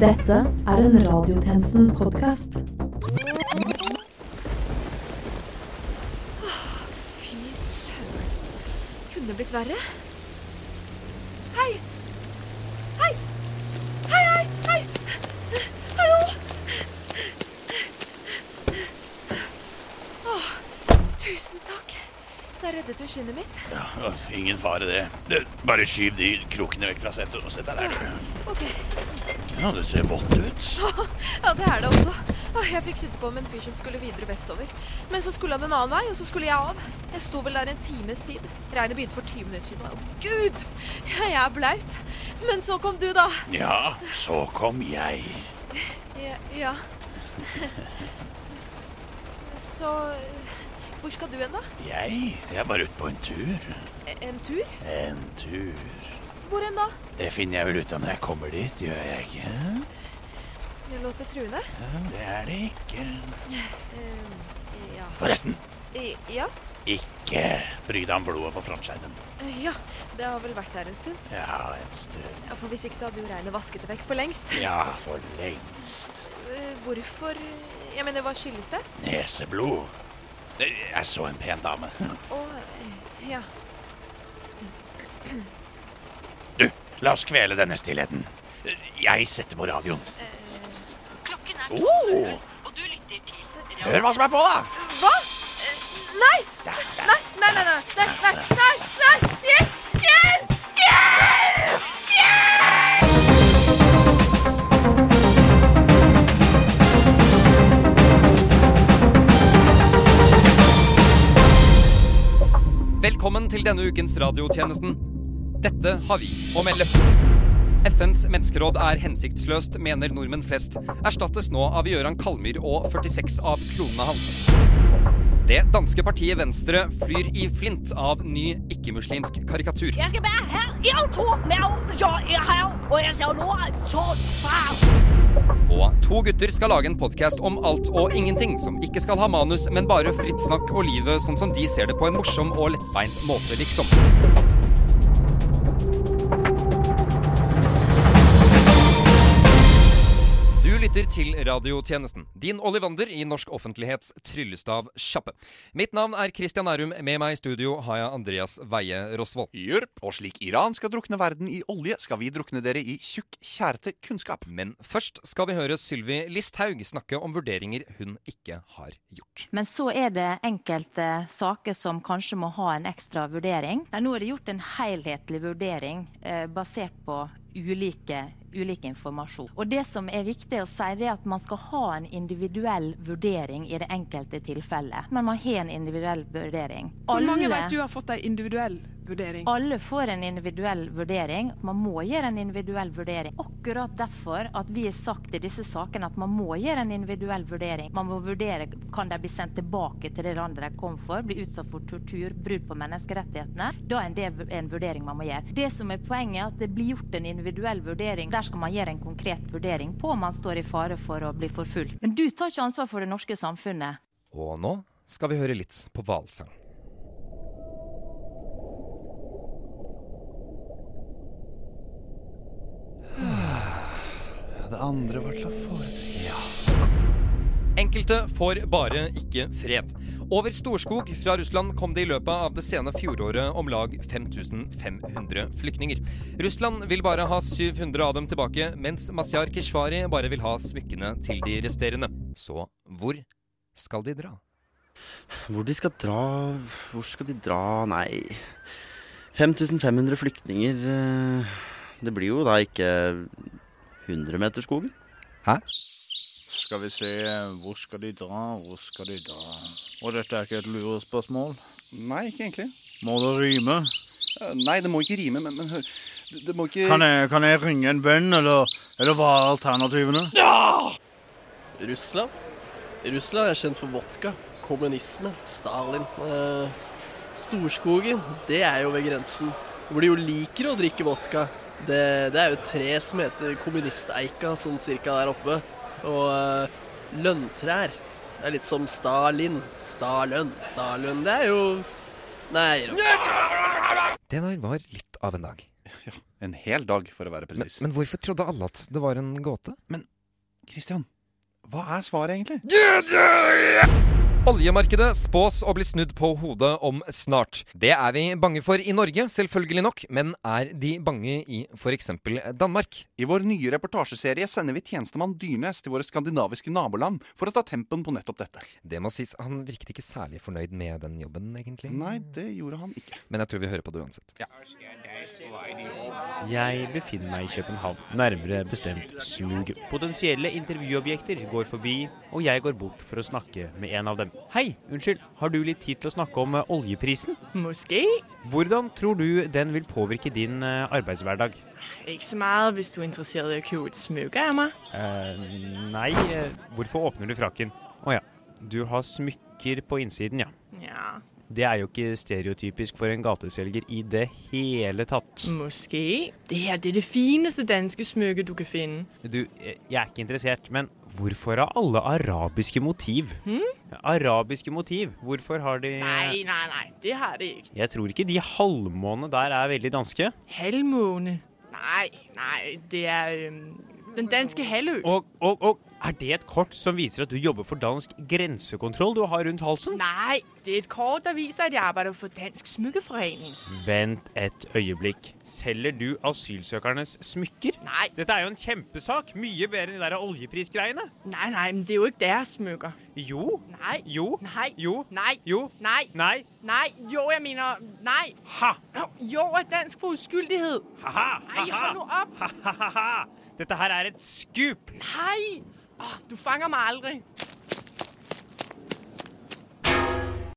Dette er en Radiotjenesten-podkast. Fy søren. Kunne det blitt verre? Hei! Hei! Hei, hei, hei! Hallo! Åh, tusen takk. Da reddet du skinnet mitt. Ja, ingen fare det. Bare skyv de krokene vekk fra settet og sett deg der. Ok. Ja, det ser vått ut. Ja, det er det også. Jeg fikk sitte på med en fyr som skulle videre vestover. Men så skulle han en annen vei, og så skulle jeg av. Jeg sto vel der en times tid. Regnet begynte for 20 minutter siden. Å, gud! Jeg er blaut. Men så kom du, da. Ja, så kom jeg. Ja. ja. Så Hvor skal du hen, da? Jeg? Jeg var ute på en tur. En tur? En tur. Hvor hen da? Det finner jeg vel ut av når jeg kommer dit, gjør jeg ikke? Det låter truende. Ja, det er det ikke. Uh, ja. Forresten, I- Ja. ikke bry deg om blodet på frontskjermen. Uh, Ja, det har vel vært der en stund. Ja, en stund. Ja, For hvis ikke så hadde jo regnet vasket det vekk for lengst. Ja, for lengst. Uh, Hvorfor Jeg mener, hva skyldes det? Neseblod. Jeg så en pen dame. Å, ja. Du, la oss kvele denne stillheten. Jeg setter på radioen. Klokken er Oh! og du lytter til Hør hva som er på, da! Hva? Nei! Nei! Der. Nei, nei, nei, nei, nei, nei, nei, Hjelp! Hjelp! Hjelp! Velkommen til denne ukens radiotjenesten. Dette har vi å melde. FNs menneskeråd er hensiktsløst, mener nordmenn flest. Erstattes nå av Gøran Kalmyr og 46 av klonene hans. Det danske partiet Venstre flyr i flint av ny ikke-muslimsk karikatur. Jeg skal være her i her, og jeg ser nå fra. Og to gutter skal lage en podkast om alt og ingenting, som ikke skal ha manus, men bare fritt snakk og livet sånn som de ser det på en morsom og lettbeint måte, liksom. Lytter til radiotjenesten. Din Ollivander i norsk offentlighets tryllestav kjappe. Mitt navn er Christian Nærum. Med meg i studio har jeg Andreas Veie Rosvold. Jørp, og slik Iran skal drukne verden i olje, skal vi drukne dere i tjukk, kjærete kunnskap. Men først skal vi høre Sylvi Listhaug snakke om vurderinger hun ikke har gjort. Men så er det enkelte saker som kanskje må ha en ekstra vurdering. Nei, Nå er det gjort en helhetlig vurdering eh, basert på ulike, ulik informasjon. Og det som er viktig å si, det er at man skal ha en individuell vurdering i det enkelte tilfellet. Men man har en individuell vurdering. Hvor mange vet du har fått en individuell vurdering? alle får en individuell vurdering. Man må gjøre en individuell vurdering. Akkurat derfor at vi har sagt i disse sakene at man må gjøre en individuell vurdering. Man må vurdere kan de bli sendt tilbake til det landet de kom for, bli utsatt for tortur, brudd på menneskerettighetene. Da er det en vurdering man må gjøre. Det som er poenget, er at det blir gjort en individuell vurdering. Der skal man gjøre en konkret vurdering på om man står i fare for å bli forfulgt. Men du tar ikke ansvar for det norske samfunnet. Og nå skal vi høre litt på hvalsang. Det andre var til å foretrekke. Ja. Enkelte får bare ikke fred. Over Storskog fra Russland kom det i løpet av det sene fjoråret om lag 5500 flyktninger. Russland vil bare ha 700 av dem tilbake, mens Mazyar Keshvari bare vil ha smykkene til de resterende. Så hvor skal de dra? Hvor de skal dra Hvor skal de dra? Nei 5500 flyktninger eh, Det blir jo da ikke 100 meter skogen. Hæ? Skal vi se, hvor skal de dra, hvor skal de dra? Og dette er ikke et lurespørsmål. Nei, ikke egentlig. Må det rime? Eh, Nei, det må ikke rime, men, men hør Det må ikke Kan jeg, kan jeg ringe en venn, eller, eller hva er alternativene? Russland? Russland er kjent for vodka, kommunisme, Stalin. Eh, Storskogen, det er jo ved grensen. Hvor de jo liker å drikke vodka. Det, det er jo et tre som heter kommunisteika, sånn cirka der oppe. Og eh, lønntrær. Det er litt som Stalin. Stalønn. Stalønn. Det er jo Nei, Det der var litt av en dag. Ja, En hel dag, for å være Men, presis. men hvorfor trodde alle at det var en gåte? Men Christian, hva er svaret egentlig? Oljemarkedet spås å bli snudd på hodet om snart. Det er vi bange for i Norge, selvfølgelig nok, men er de bange i f.eks. Danmark? I vår nye reportasjeserie sender vi tjenestemann Dyrnes til våre skandinaviske naboland for å ta tempen på nettopp dette. Det må sies, han virket ikke særlig fornøyd med den jobben, egentlig. Nei, det gjorde han ikke. Men jeg tror vi hører på det uansett. Jeg befinner meg i København, nærmere bestemt Smug. Potensielle intervjuobjekter går forbi, og jeg går bort for å snakke med en av dem. Hei, unnskyld, har du litt tid til å snakke om eh, oljeprisen? Måske. Hvordan tror du den vil påvirke din eh, arbeidshverdag? Ikke så mye hvis du er interessert i å kjøpe et smykke av meg. Eh, nei, hvorfor åpner du frakken? Å ja, du har smykker på innsiden, ja. Ja, Det er jo ikke stereotypisk for en gateselger i det hele tatt. måske. Det her det er det fineste danske smøket du kan finne. Du, jeg er ikke interessert, men hvorfor har alle arabiske motiv? Hmm? Arabiske motiv, hvorfor har de Nei, nei, nei, det har de ikke. Jeg tror ikke de halvmånene der er veldig danske. Halvmåne. Nei, nei, det er øhm, den danske hellu. Og, og, og er det et kort som viser at du jobber for dansk grensekontroll du har rundt halsen? Nei, det er et kort, der viser, at jeg arbeider for Dansk Smykkeforening. Vent et øyeblikk. Selger du asylsøkernes smykker? Nei. Dette er jo en kjempesak. Mye bedre enn de der oljeprisgreiene. Nei, nei, men det er jo ikke deres smykker. Jo. Nei. Jo. Nei. Jo. Nei. Jo. Nei. Nei. Nei. jo, jeg mener, Nei. Ha! Jo, er dansk for uskyldighet. Ha-ha! Nei, hold nå opp. Ha-ha-ha! Dette her er et skup. Nei! Oh, du fanger meg aldri.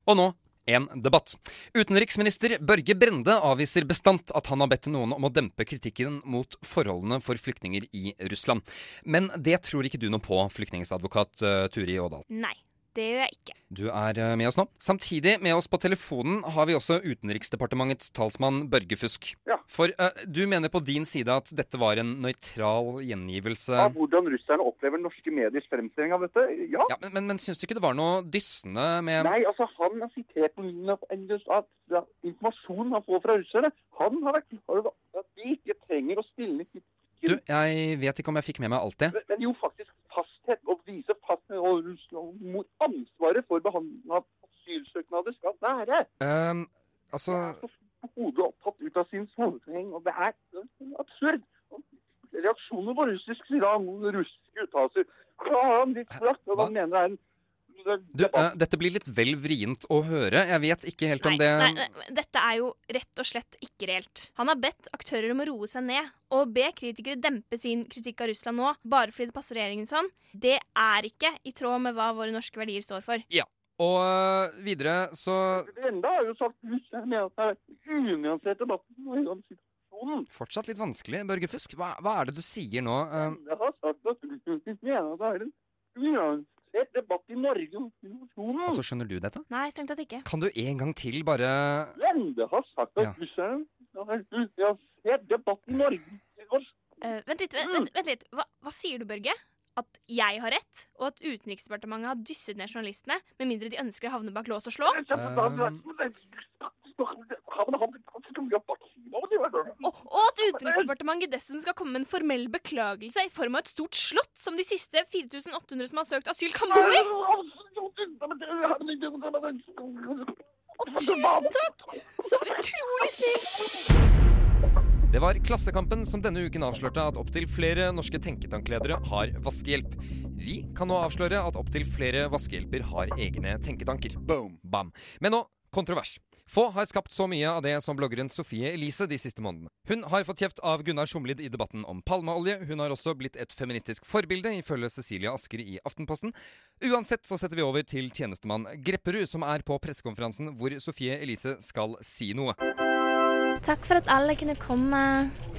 Og nå en debatt. Utenriksminister Børge Brende avviser bestandt at han har bedt noen om å dempe kritikken mot forholdene for flyktninger i Russland. Men det tror ikke du noe på, flyktningsadvokat uh, Turi Ådal. Nei, det gjør jeg ikke. Du er uh, med oss nå. Samtidig med oss på telefonen har vi også Utenriksdepartementets talsmann Børge Fusk. For uh, du mener på din side at dette var en nøytral gjengivelse Av hvordan russerne opplever norske mediers fremstilling av dette? Ja. ja, Men, men, men syns du ikke det var noe dyssende med Nei, altså han har sitert på min av- en- av av informasjon han får fra russerne. Han har vært klar over at de ikke trenger å stille. Du, jeg vet ikke om jeg fikk med meg alt det. Men jo faktisk fasthet, og vise fasthet og Russland mot ansvaret for behandling av asylsøknader skal være. Um, altså Hodet opptatt ut av sin sammenheng, og det er absurd. Reaksjoner på russisk side av russiske uttalelser. Faen, han litt flakt, og han mener det er en Du, uh, dette blir litt vel vrient å høre. Jeg vet ikke helt om det Nei, nei, dette er jo rett og slett ikke reelt. Han har bedt aktører om å roe seg ned. Å be kritikere dempe sin kritikk av Russland nå, bare fordi det passer regjeringen sånn, det er ikke i tråd med hva våre norske verdier står for. Ja. Og øh, videre så Enda har jo sagt russerne at det er unyansert debatt om situasjonen. Fortsatt litt vanskelig, Børge Fusk. Hva, hva er det du sier nå? Eh, Jeg har sagt at Russland mener at det er en unyansert debatt i Norge om situasjonen. Altså, skjønner du dette? Nei, strengt tatt ikke. Kan du en gang til bare Lende har sagt at Ja. russerne har en debatt i Norge. Uh, vent litt, vent, vent, vent litt. Hva, hva sier du, Børge? At jeg har rett, og at Utenriksdepartementet har dysset ned journalistene, med mindre de ønsker å havne bak lås og slå? Og, og at Utenriksdepartementet dessuten skal komme med en formell beklagelse i form av et stort slott som de siste 4800 som har søkt asyl, kan bo i? Og tusen takk! Så utrolig snilt! Det var Klassekampen som denne uken avslørte at opptil flere norske tenketankledere har vaskehjelp. Vi kan nå avsløre at opptil flere vaskehjelper har egne tenketanker. Boom. Bam. Men nå kontrovers. Få har skapt så mye av det som bloggeren Sofie Elise de siste månedene. Hun har fått kjeft av Gunnar Sjomlid i debatten om palmeolje. Hun har også blitt et feministisk forbilde, ifølge Cecilia Asker i Aftenposten. Uansett så setter vi over til tjenestemann Grepperud, som er på pressekonferansen hvor Sofie Elise skal si noe. Takk for at alle kunne komme.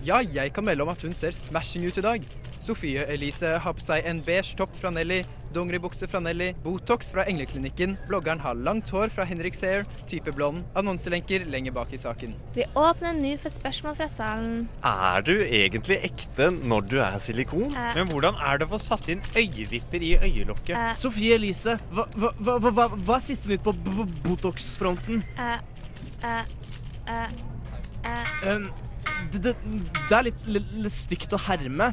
Ja, jeg kan melde om at hun ser smashing ut i dag. Sofie Elise har på seg en beige topp fra Nelly, dongeribukse fra Nelly, Botox fra Engleklinikken, bloggeren har langt hår fra Henrik Seher, type blond, annonselenker lenger bak i saken. Vi åpner nå for spørsmål fra salen. Er du egentlig ekte når du er silikon? Eh. Men hvordan er det å få satt inn øyevipper i øyelokket? Eh. Sofie Elise, hva, hva, hva, hva, er siste nytt på b- b- Botox-fronten? Eh, eh, eh, eh, Um, det, det, det er litt, litt, litt stygt å herme.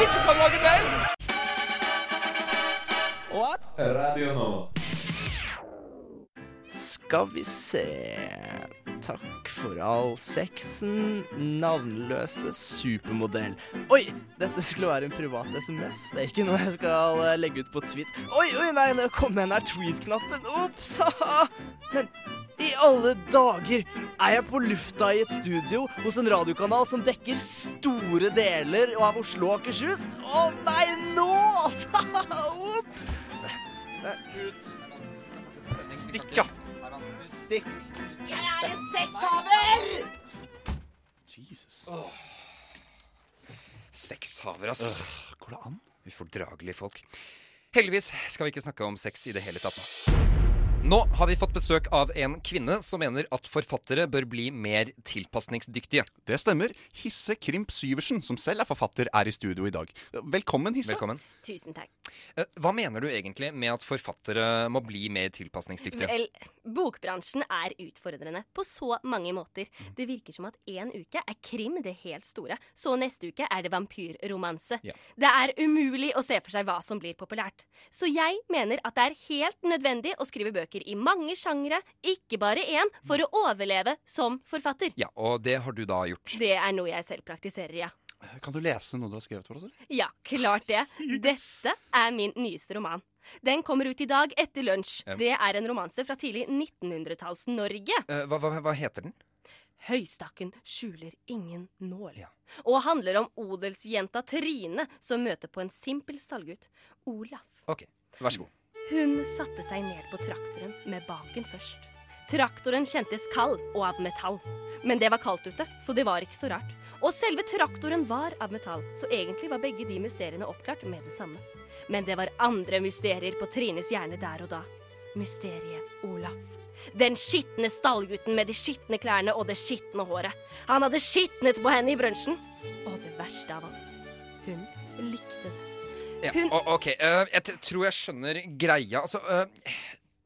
Sant kan lage bell? What? Radio nå. Skal vi se Takk for all sexen, navnløse supermodell. Oi! Dette skulle være en privat SMS. Det er ikke noe jeg skal eh, legge ut på tweet. Oi, oi, nei, nå kom jeg her tweet-knappen. Ops! haha. Men i alle dager! Er jeg på lufta i et studio hos en radiokanal som dekker store deler av Oslo og Akershus? Å nei, nå, altså! Ops! Stikk, ja. Stikk. Jeg er en sexhaver! Jesus. Sexhaver, ass. Går det an? Ufordragelige folk. Heldigvis skal vi ikke snakke om sex i det hele tatt nå. Nå har vi fått besøk av en kvinne som mener at forfattere bør bli mer tilpasningsdyktige. Det stemmer. Hisse Krimp Syversen, som selv er forfatter, er i studio i dag. Velkommen, Hisse. Velkommen. Tusen takk. Eh, Hva mener du egentlig med at forfattere må bli mer tilpasningsdyktige? Vel, bokbransjen er utfordrende på så mange måter. Det virker som at en uke er krim det helt store, så neste uke er det vampyrromanse. Ja. Det er umulig å se for seg hva som blir populært. Så jeg mener at det er helt nødvendig å skrive bøker i mange sjangre, ikke bare én, for å overleve som forfatter. Ja, og det har du da gjort. Det er noe jeg selv praktiserer, ja. Kan du lese noe du har skrevet for oss? eller? Ja, klart det. Dette er min nyeste roman. Den kommer ut i dag etter lunsj. Det er en romanse fra tidlig 1900-talls-Norge. Eh, Hva, hva, hva heter den? Høystakken skjuler ingen nål. Og handler om odelsjenta Trine som møter på en simpel stallgutt, Olaf. Ok, vær så god. Hun satte seg ned på traktoren med baken først. Traktoren kjentes kald og av metall. Men det var kaldt ute, så det var ikke så rart. Og selve traktoren var av metall, så egentlig var begge de mysteriene oppklart med det samme. Men det var andre mysterier på Trines hjerne der og da. Mysteriet Olaf. Den skitne stallgutten med de skitne klærne og det skitne håret. Han hadde skitnet på henne i brunsjen. Og det verste av alt, hun likte det. Ja, Hun- ok, Uh, jeg tror jeg skjønner greia. Altså, uh,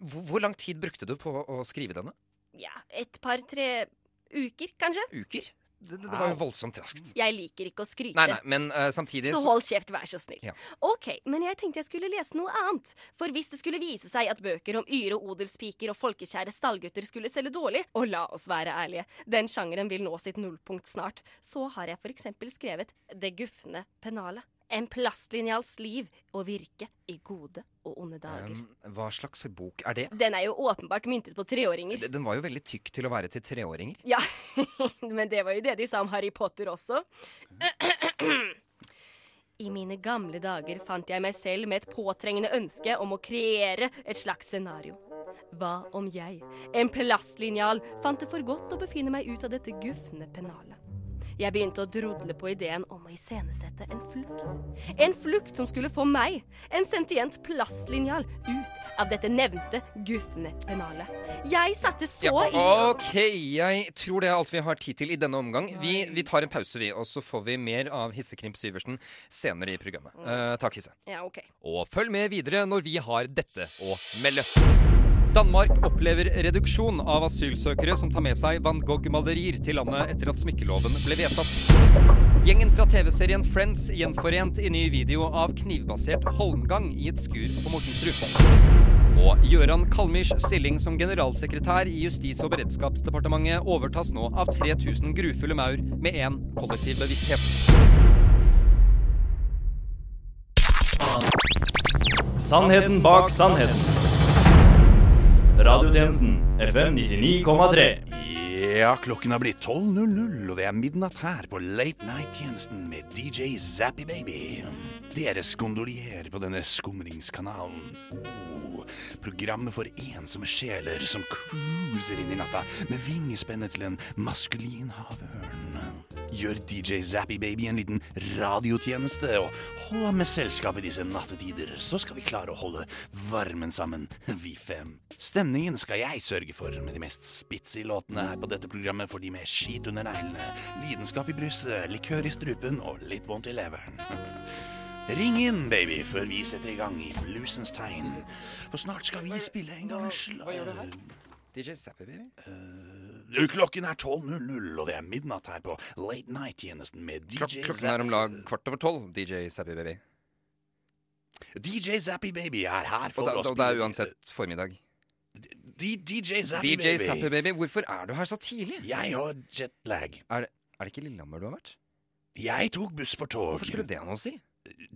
hvor, hvor lang tid brukte du på å skrive denne? Ja, et par-tre uker, kanskje? Uker? Det, det, det var jo voldsomt raskt. Jeg liker ikke å skryte. Nei, nei, men uh, samtidig Så hold kjeft, vær så snill. Ja. Ok, men jeg tenkte jeg skulle lese noe annet. For hvis det skulle vise seg at bøker om yre odelspiker og folkekjære stallgutter skulle selge dårlig, og la oss være ærlige, den sjangeren vil nå sitt nullpunkt snart, så har jeg for eksempel skrevet Det gufne pennalet. En plastlinjals liv og virke i gode og onde dager. Um, hva slags bok er det? Den er jo åpenbart myntet på treåringer. Den var jo veldig tykk til å være til treåringer. Ja, men det var jo det de sa om Harry Potter også. I mine gamle dager fant jeg meg selv med et påtrengende ønske om å kreere et slags scenario. Hva om jeg, en plastlinjal, fant det for godt å befinne meg ut av dette gufne pennalet? Jeg begynte å drodle på ideen om å iscenesette en flukt. En flukt som skulle få meg, en sentient plastlinjal, ut av dette nevnte gufne pennalet. Jeg satte så Ja, i OK, jeg tror det er alt vi har tid til i denne omgang. Vi, vi tar en pause, vi, og så får vi mer av Hissekrimp Syversen senere i programmet. Uh, takk, Hisse. Ja, ok. Og følg med videre når vi har dette å melde. Danmark opplever reduksjon av asylsøkere som tar med seg van Gogh-malerier til landet etter at smykkeloven ble vedtatt. Gjengen fra TV-serien Friends gjenforent i ny video av knivbasert holmgang i et skur på Mortensrud. Og Gøran Kalmyrs stilling som generalsekretær i Justis- og beredskapsdepartementet overtas nå av 3000 grufulle maur med én kollektiv bevissthet. Sannheten bak sannheten. Radiotjenesten FM 99,3. Ja, klokken har blitt 12.00, og det er midnatt her på Late Night-tjenesten med DJ Zappy Baby. Dere skondolier på denne skumringskanalen. Oh, programmet for ensomme sjeler som cruiser inn i natta med vingespennet til en maskulin havørn. Gjør DJ Zappy Baby en liten radiotjeneste og holder med selskap i disse nattetider, så skal vi klare å holde varmen sammen, vi fem. Stemningen skal jeg sørge for med de mest spitsy låtene her på dette programmet for de med skit under neglene, lidenskap i brystet, likør i strupen og litt vondt i leveren. Ring inn, baby, før vi setter i gang i bluesens tegn. For snart skal vi spille en gang slag. Hva gjør du her? DJ Zappy Baby? Uh, klokken er 12.00, og det er midnatt her på Late Night-tjenesten med DJ Klok klokken er om lag kvart over tolv, DJ Zappy Baby. DJ Zappy Baby er her for Og, da, å og det er uansett formiddag. D DJ Zappy DJ Baby. Zappy Baby, hvorfor er du her så tidlig? Jeg har jetlag. Er det, er det ikke Lillehammer du har vært? Jeg tok buss for tog. Hvorfor skulle det ha noe å si?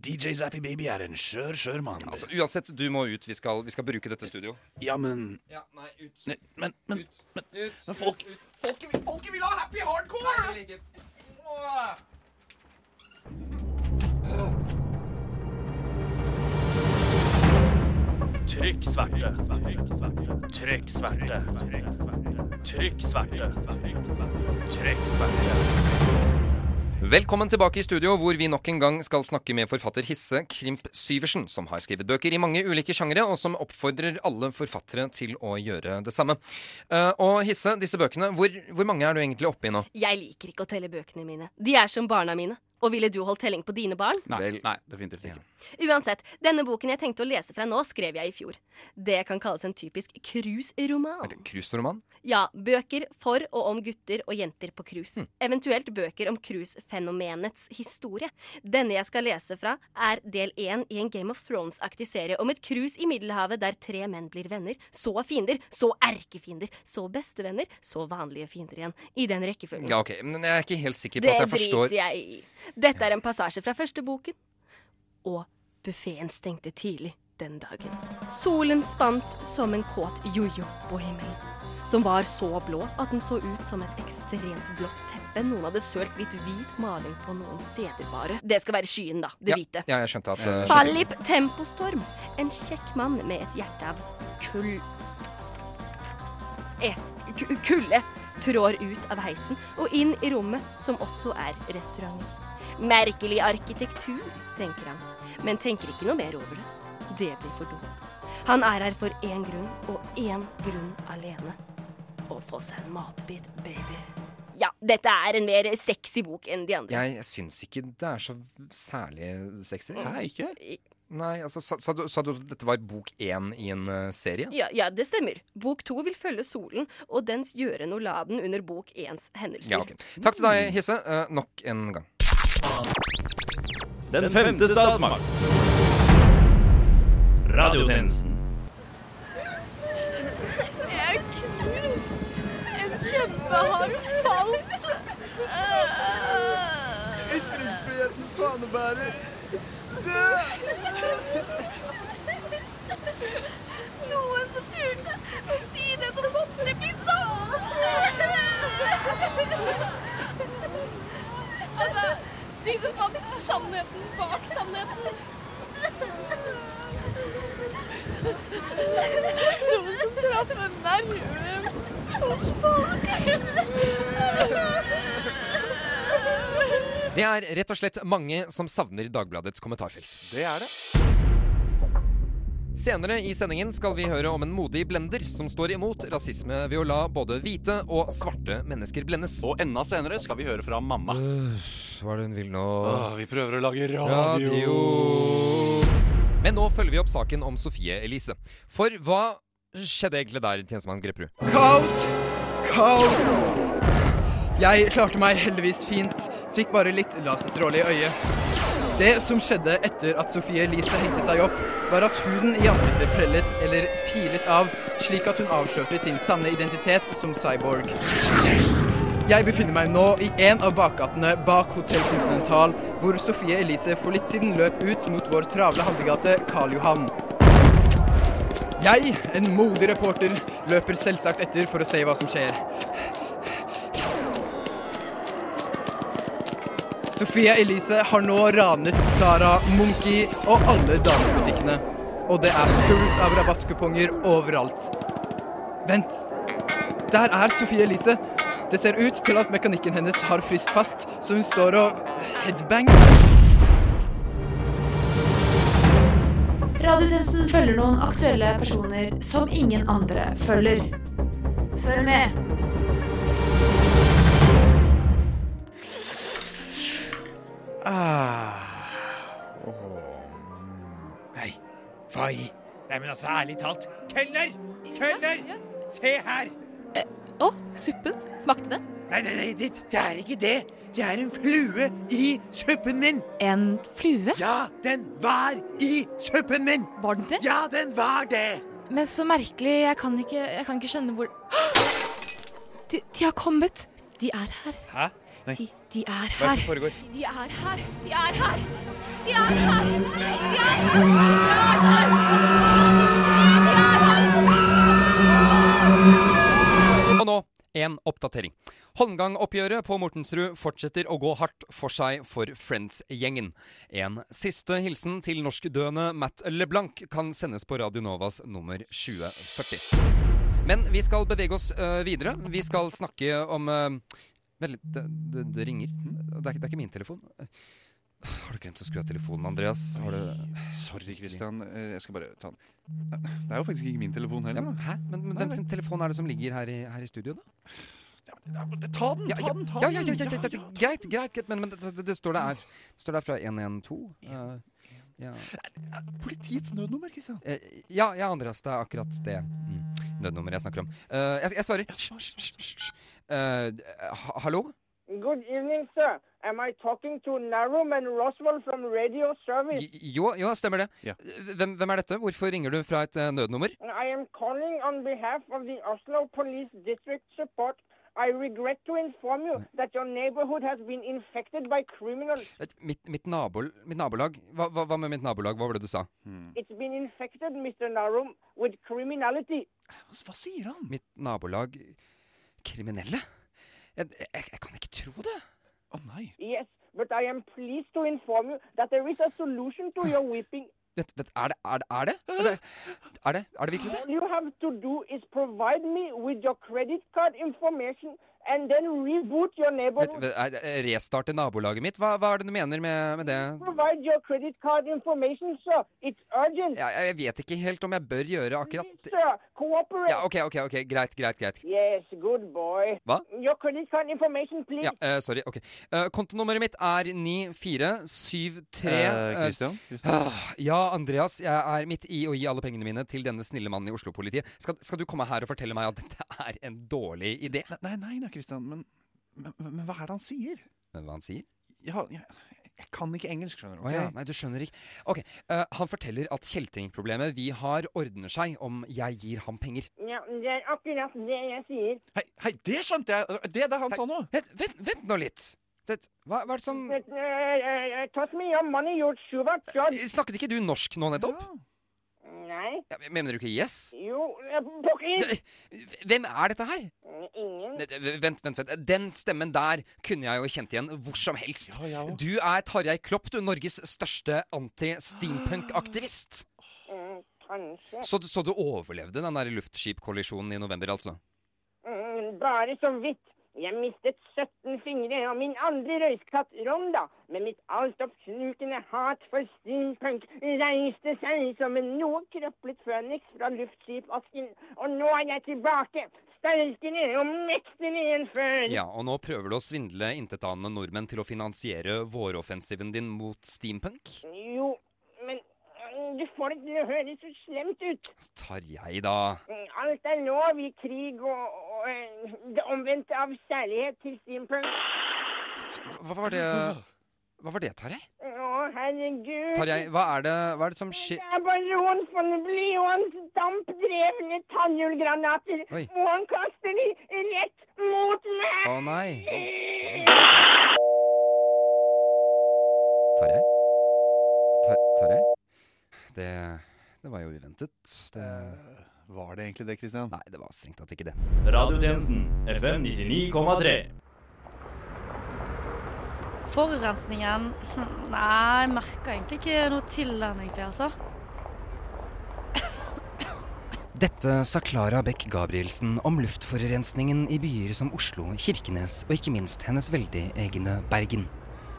DJ Zappy Baby er en skjør, skjør mann. Altså, Uansett, du må ut. Vi skal, vi skal bruke dette studio. Ja, men Ja, nei, ut. Ne- Men, men, men, Ut. men folk, folket, folket vil ha happy hardcore! Trykk sverte. Trykk sverte. Trykk sverte. Trykk sverte. Velkommen tilbake i studio, hvor vi nok en gang skal snakke med forfatter Hisse Krimp Syversen, som har skrevet bøker i mange ulike sjangere, og som oppfordrer alle forfattere til å gjøre det samme. Uh, og Hisse, disse bøkene, hvor, hvor mange er du egentlig oppe i nå? Jeg liker ikke å telle bøkene mine. De er som barna mine. Og ville du holdt telling på dine barn? Nei, nei definitivt ikke. Uansett, denne boken jeg tenkte å lese fra nå, skrev jeg i fjor. Det kan kalles en typisk cruiseroman. Cruiseroman? Ja, bøker for og om gutter og jenter på cruise. Eventuelt bøker om cruisefenomenets historie. Denne jeg skal lese fra, er del én i en Game of Thrones-aktig serie om et cruise i Middelhavet der tre menn blir venner. Så fiender, så erkefiender, så bestevenner, så vanlige fiender igjen. I den rekkefølgen. Ja, ok, Men jeg er ikke helt sikker på Det at jeg forstår Det driter jeg i. Dette er en passasje fra første boken. Og buffeen stengte tidlig den dagen. Solen spant som en kåt jojo på himmelen. Som var så blå at den så ut som et ekstremt blått teppe noen hadde sølt litt hvit maling på noen steder bare. Det skal være skyen, da. Det ja, hvite. Ja, jeg skjønte at uh, Fallip Tempostorm. En kjekk mann med et hjerte av kull... Eh, ku- kulde trår ut av heisen og inn i rommet, som også er restauranten. Merkelig arkitektur, tenker han, men tenker ikke noe mer over det. Det blir for dumt. Han er her for én grunn, og én grunn alene. Å få seg en matbit, baby. Ja, dette er en mer sexy bok enn de andre. Jeg syns ikke det er så særlig sexy. Hæ, ikke? Nei, altså, sa, sa, du, sa du at dette var bok én i en uh, serie? Ja, ja, det stemmer. Bok to vil følge solen og dens gjøren og laden under bok éns hendelser. Ja, okay. Takk til deg, Hisse, uh, nok en gang. Den femte statsmakt. Radiotjenesten. Jeg er knust. En kjempe har falt. Ytringsfrihetens fanebærer. Død! Noen som turte å si det som måtte bli sant. altså, de som fant sannheten bak sannheten. Noen som traff en nerve hos folk. Det er rett og slett mange som savner Dagbladets kommentarfelt. Det er det. Senere i sendingen skal vi høre om en modig blender som står imot rasisme ved å la både hvite og svarte mennesker blendes. Og enda senere skal vi høre fra mamma. hva er det hun vil nå? Åh, vi prøver å lage radio. Men nå følger vi opp saken om Sofie Elise. For hva skjedde egentlig der, tjenestemann Grepperud? Kaos! Kaos! Jeg klarte meg heldigvis fint. Fikk bare litt laserstråle i øyet. Det som skjedde etter at Sofie Elise hengte seg opp, var at huden i ansiktet prellet eller pilet av, slik at hun avslørte sin sanne identitet som cyborg. Jeg befinner meg nå i en av bakgatene bak Hotell Continental, hvor Sofie Elise for litt siden løp ut mot vår travle handlegate Karl Johan. Jeg, en modig reporter, løper selvsagt etter for å se hva som skjer. Sofie Elise har nå ranet Sara, Monkey og alle damebutikkene. Og det er fullt av rabattkuponger overalt. Vent. Der er Sofie Elise. Det ser ut til at mekanikken hennes har fryst fast, så hun står og headbanger. Radiotjenesten følger noen aktuelle personer som ingen andre følger. Følg med. Ah. Nei, hva i Nei, men altså, ærlig talt. Kelner! Kelner! Se her! Å, suppen. Smakte det? Nei, nei, nei, det, det er ikke det. Det er en flue i suppen min. En flue? Ja, den var i suppen min. Var den det? Ja, den var det. Men så merkelig. Jeg kan ikke, jeg kan ikke skjønne hvor de, de har kommet. De er her. Hæ? Nei. De, de er Hva er det her. som foregår? De er her. De er her. De er her. De er her. Og nå en oppdatering. Holmgang-oppgjøret på Mortensrud fortsetter å gå hardt for seg for Friends-gjengen. En siste hilsen til norskdøende Matt LeBlanc kan sendes på Radio Novas nummer 2040. Men vi skal bevege oss øh, videre. Vi skal snakke om øh, Vent litt, det, det, det ringer. Det er, det er ikke min telefon. Har du glemt å skru av telefonen, Andreas? Har du Sorry, Christian. Eh, Jeg skal bare ta den. Det er jo faktisk ikke min telefon heller. Ja, men hæ? Men, men hvem sin telefon er det som ligger her i, her i studio, da? Ta den, ta den! ta ja, ja, den. ja, ja, ja, ja, Greit, greit, greit, men, men det, det, det står der, det står der fra 112. eh, ja. Politiets nødnummer, Kristian. Eh, ja, ja, Andreas, det er akkurat det mm, nødnummeret jeg snakker om. Uh, jeg, jeg svarer. Hysj. Eh, ha- hallo? Good evening, sir. Am I talking to Narum and Roswell from Radio Service? Jo, jo, stemmer det. Hvem, hvem er dette? Hvorfor ringer du fra et nødnummer? I am calling on behalf of the Oslo Police District Support. I regret to inform you that your neighborhood has been infected by criminals. Mitt, mitt, nabol, mitt nabolag? Hva, hva, hva med mitt nabolag? Hva var det du sa? It's been infected, Mr. Narum, with criminality. Hva sier han? Mitt nabolag Kriminelle? Jeg, jeg, jeg kan ikke tro det. Å nei. Yes, but I am pleased to inform you that there is a solution to your weeping. Vet, vet, er, det, er, det, er det? Er det? Er det? Er det virkelig det? All you have to do is provide me with your credit card information and then reboot your neighborhood. restarte nabolaget mitt? Hva, hva er det du mener med, med det? Provide your credit card information, sir. It's urgent. Jeg, jeg vet ikke helt om jeg bør gjøre akkurat Please, Sir, cooperate. Ja, OK, OK, ok, greit, greit, greit. Yes, good boy. Hva? Your credit card information, please. Ja, uh, sorry. ok. Uh, kontonummeret mitt er 9473 uh, Christian? Christian? ah, ja, Andreas. Jeg er midt i å gi alle pengene mine til denne snille mannen i Oslo-politiet. Skal, skal du komme her og fortelle meg at dette er en dårlig idé? Nei, Nei, nei da, Christian. Men, men, men hva er det han sier? Hva han sier? Ja, jeg, jeg kan ikke engelsk, skjønner du. Å ja, nei, du skjønner ikke. Ok, uh, Han forteller at kjeltringproblemet vi har, ordner seg om jeg gir ham penger. Ja, det er akkurat det jeg sier. Hei, hei, det skjønte jeg! Det er det han sa nå. Vent, vent, vent nå litt! Det, hva, hva er det som shubert judge. Snakket ikke du norsk nå nettopp? Nei. Ja, mener du ikke yes? Jo, pokker. Hvem er dette her? Ingen. Ne- ne- Vent, vent, vent. Den stemmen der kunne jeg jo kjent igjen hvor som helst. Du er Tarjei Klopp, du. Norges største anti-steampunk-aktivist. Mm, kanskje. Så, så du overlevde den der luftskipkollisjonen i november, altså? Mm, bare så vidt. Jeg mistet 17 fingre, og min andre røyskatt, Ronda, med mitt altoppslukende hat for steampunk, reiste seg som en noe krøplet føniks fra luftskipasken. Og nå er jeg tilbake, sterkere og mektigere enn før. Ja, og nå prøver du å svindle intetanende nordmenn til å finansiere våroffensiven din mot steampunk? Jo, du får det høres så slemt ut. Tarjei, da. Mm, Alt er lov i krig og, og eh, det omvendte av kjærlighet til steampunk. Hva var det Hva var det, Tarjei? Å, herregud. Tarjei, hva er det, hva er det som skjer Det er baron von Blyons dampdrevne tannhjulgranater, og han kaster de rett mot meg! Å nei. Tarjei? Tar Tarjei? Det, det var jo uventet. Det Var det egentlig det, Christian? Nei, det var strengt tatt ikke det. Radiotjenesten FM 99,3. Forurensningen Nei, jeg merker egentlig ikke noe til den, egentlig, altså. Dette sa Klara Beck Gabrielsen om luftforurensningen i byer som Oslo, Kirkenes og ikke minst hennes veldig egne Bergen.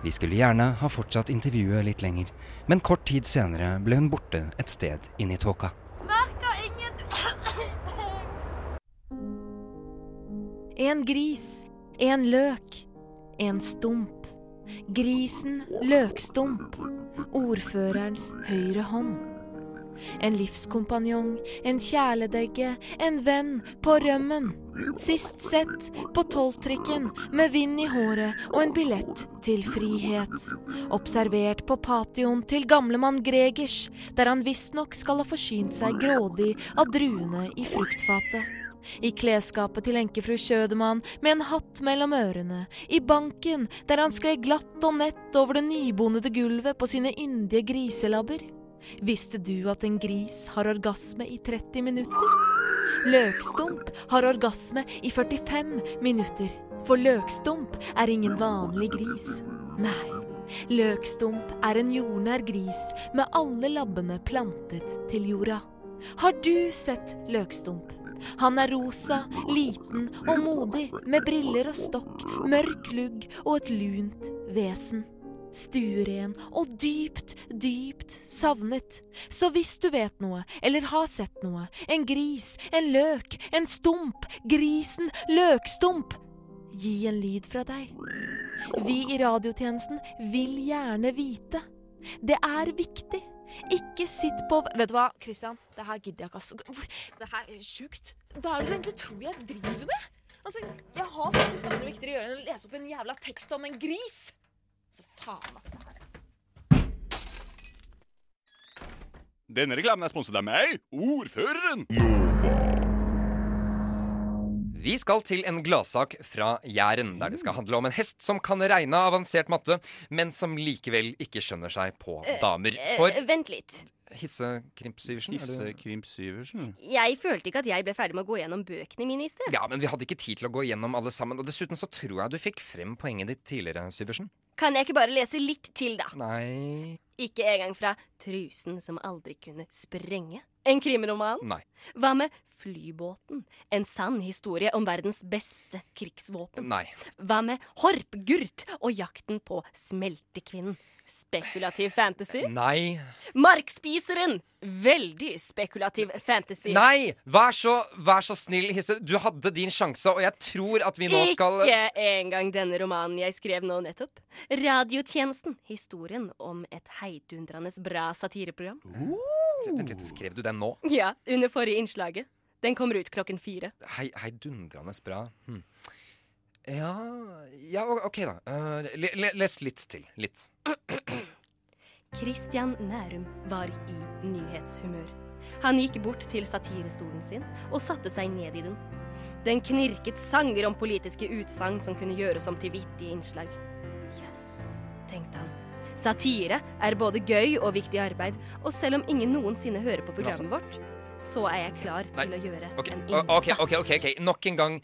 Vi skulle gjerne ha fortsatt intervjuet litt lenger, men kort tid senere ble hun borte et sted inn i tåka. Merker ingenting. En gris, en løk, en stump. Grisen løkstump. Ordførerens høyre hånd. En livskompanjong, en kjæledegge, en venn på rømmen. Sist sett på tolvtrikken med vind i håret og en billett til frihet. Observert på patioen til gamlemann Gregers, der han visstnok skal ha forsynt seg grådig av druene i fruktfatet. I klesskapet til enkefru Kjødemann med en hatt mellom ørene. I banken der han skled glatt og nett over det nybonede gulvet på sine yndige griselabber. Visste du at en gris har orgasme i 30 minutter? Løkstump har orgasme i 45 minutter. For løkstump er ingen vanlig gris. Nei, løkstump er en jordnær gris med alle labbene plantet til jorda. Har du sett løkstump? Han er rosa, liten og modig, med briller og stokk, mørk lugg og et lunt vesen. Stueren og dypt, dypt savnet. Så hvis du vet noe, eller har sett noe, en gris, en løk, en stump, grisen, løkstump, gi en lyd fra deg. Vi i radiotjenesten vil gjerne vite. Det er viktig. Ikke sitt på Vet du hva, Christian? Det her gidder jeg ikke. Det her er sjukt. Hva er det du egentlig tror jeg driver med? Altså, Jeg har faktisk andre viktigere å gjøre enn å lese opp en jævla tekst om en gris. Så faen, altså. Denne reklamen er sponset av meg, ordføreren. Vi skal til en gladsak fra Jæren, der det skal handle om en hest som kan regne avansert matte, men som likevel ikke skjønner seg på damer. For Eh, vent litt. Hisse Krimp Syversen? Hisse Krimp Syversen? Jeg følte ikke at jeg ble ferdig med å gå gjennom bøkene mine i sted. Ja, men vi hadde ikke tid til å gå gjennom alle sammen. Og dessuten så tror jeg du fikk frem poenget ditt tidligere, Syversen. Kan jeg ikke bare lese litt til, da? Nei Ikke engang fra 'Trusen som aldri kunne sprenge'? En krimroman? Nei. Hva med 'Flybåten'? En sann historie om verdens beste krigsvåpen? Nei. Hva med 'Horpgurt' og jakten på smeltekvinnen? Spekulativ fantasy? Nei. Markspiseren! Veldig spekulativ fantasy. Nei! Vær så, vær så snill, Hisse. Du hadde din sjanse, og jeg tror at vi nå skal Ikke engang denne romanen jeg skrev nå nettopp. Radiotjenesten. Historien om et heidundrende bra satireprogram. Vent litt, skrev du den nå? Ja, under forrige innslaget. Den kommer ut klokken fire. Hei, heidundrende bra. Hm. Ja Ja, OK, da. Uh, le, le, les litt til. Litt. Christian Nærum var i nyhetshumør. Han gikk bort til satirestolen sin og satte seg ned i den. Den knirket sanger om politiske utsagn som kunne gjøres om til vittige innslag. Jøss, tenkte han. Satire er både gøy og viktig arbeid, og selv om ingen noensinne hører på altså- programmet vårt, så er jeg klar Nei, til å gjøre okay. en innsats. ok, ok, ok, ok. Nok en gang.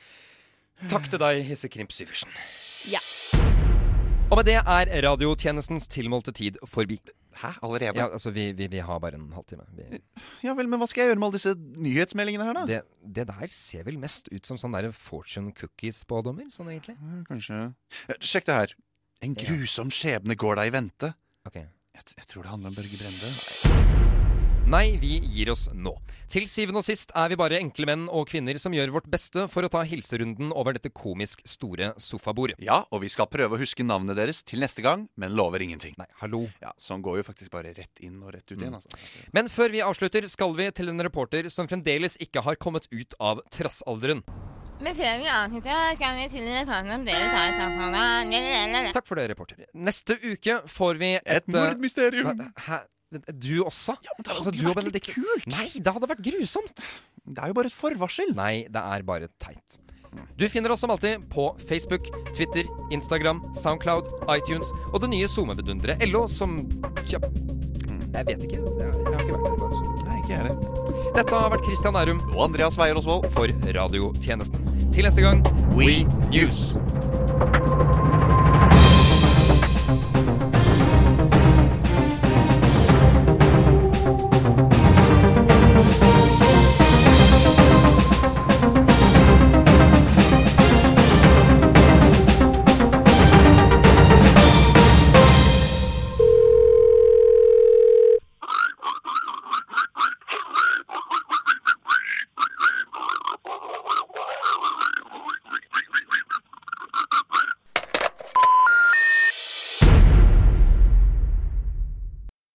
Takk til deg, Hissekrimp Syversen. Ja. Og med det er radiotjenestens tilmålte tid forbi. Hæ, allerede? Ja, altså, vi, vi, vi har bare en halvtime. Vi, Ja vel, men hva skal jeg gjøre med alle disse nyhetsmeldingene her, da? det, det der ser vel mest ut som sånne der fortune cookies-spådommer, sånn egentlig. Kanskje Eh, Sjekk det her. En grusom skjebne går deg i vente. Ok. Jeg, jeg tror det handler om Børge Brende. Nei, vi gir oss nå. Til syvende og sist er vi bare enkle menn og kvinner som gjør vårt beste for å ta hilserunden over dette komisk store sofabordet. Ja, og vi skal prøve å huske navnet deres til neste gang, men lover ingenting. Nei, hallo. Ja, Sånn går jo faktisk bare rett inn og rett ut igjen, Mm. altså. Men før vi avslutter, skal vi til en reporter som fremdeles ikke har kommet ut av trassalderen. Men før vi avslutter, skal vi til reporten om dere tar et Takk for det, reporter. Neste uke får vi et Et mordmysterium. Hæ? Du også? Ja, men det hadde altså, ikke vært litt kult. Nei, det hadde vært grusomt. Det er jo bare et forvarsel. Nei, det er bare teit. Du finner oss som alltid på Facebook, Twitter, Instagram, Soundcloud, iTunes og det nye SoMe-vidunderet LO som Tja, Jeg vet ikke. Jeg, har ikke vært der. Altså. Nei, ikke jeg heller. Dette har vært Christian Nærum Og Andreas Weier Osvold. for Radiotjenesten. Til neste gang We News.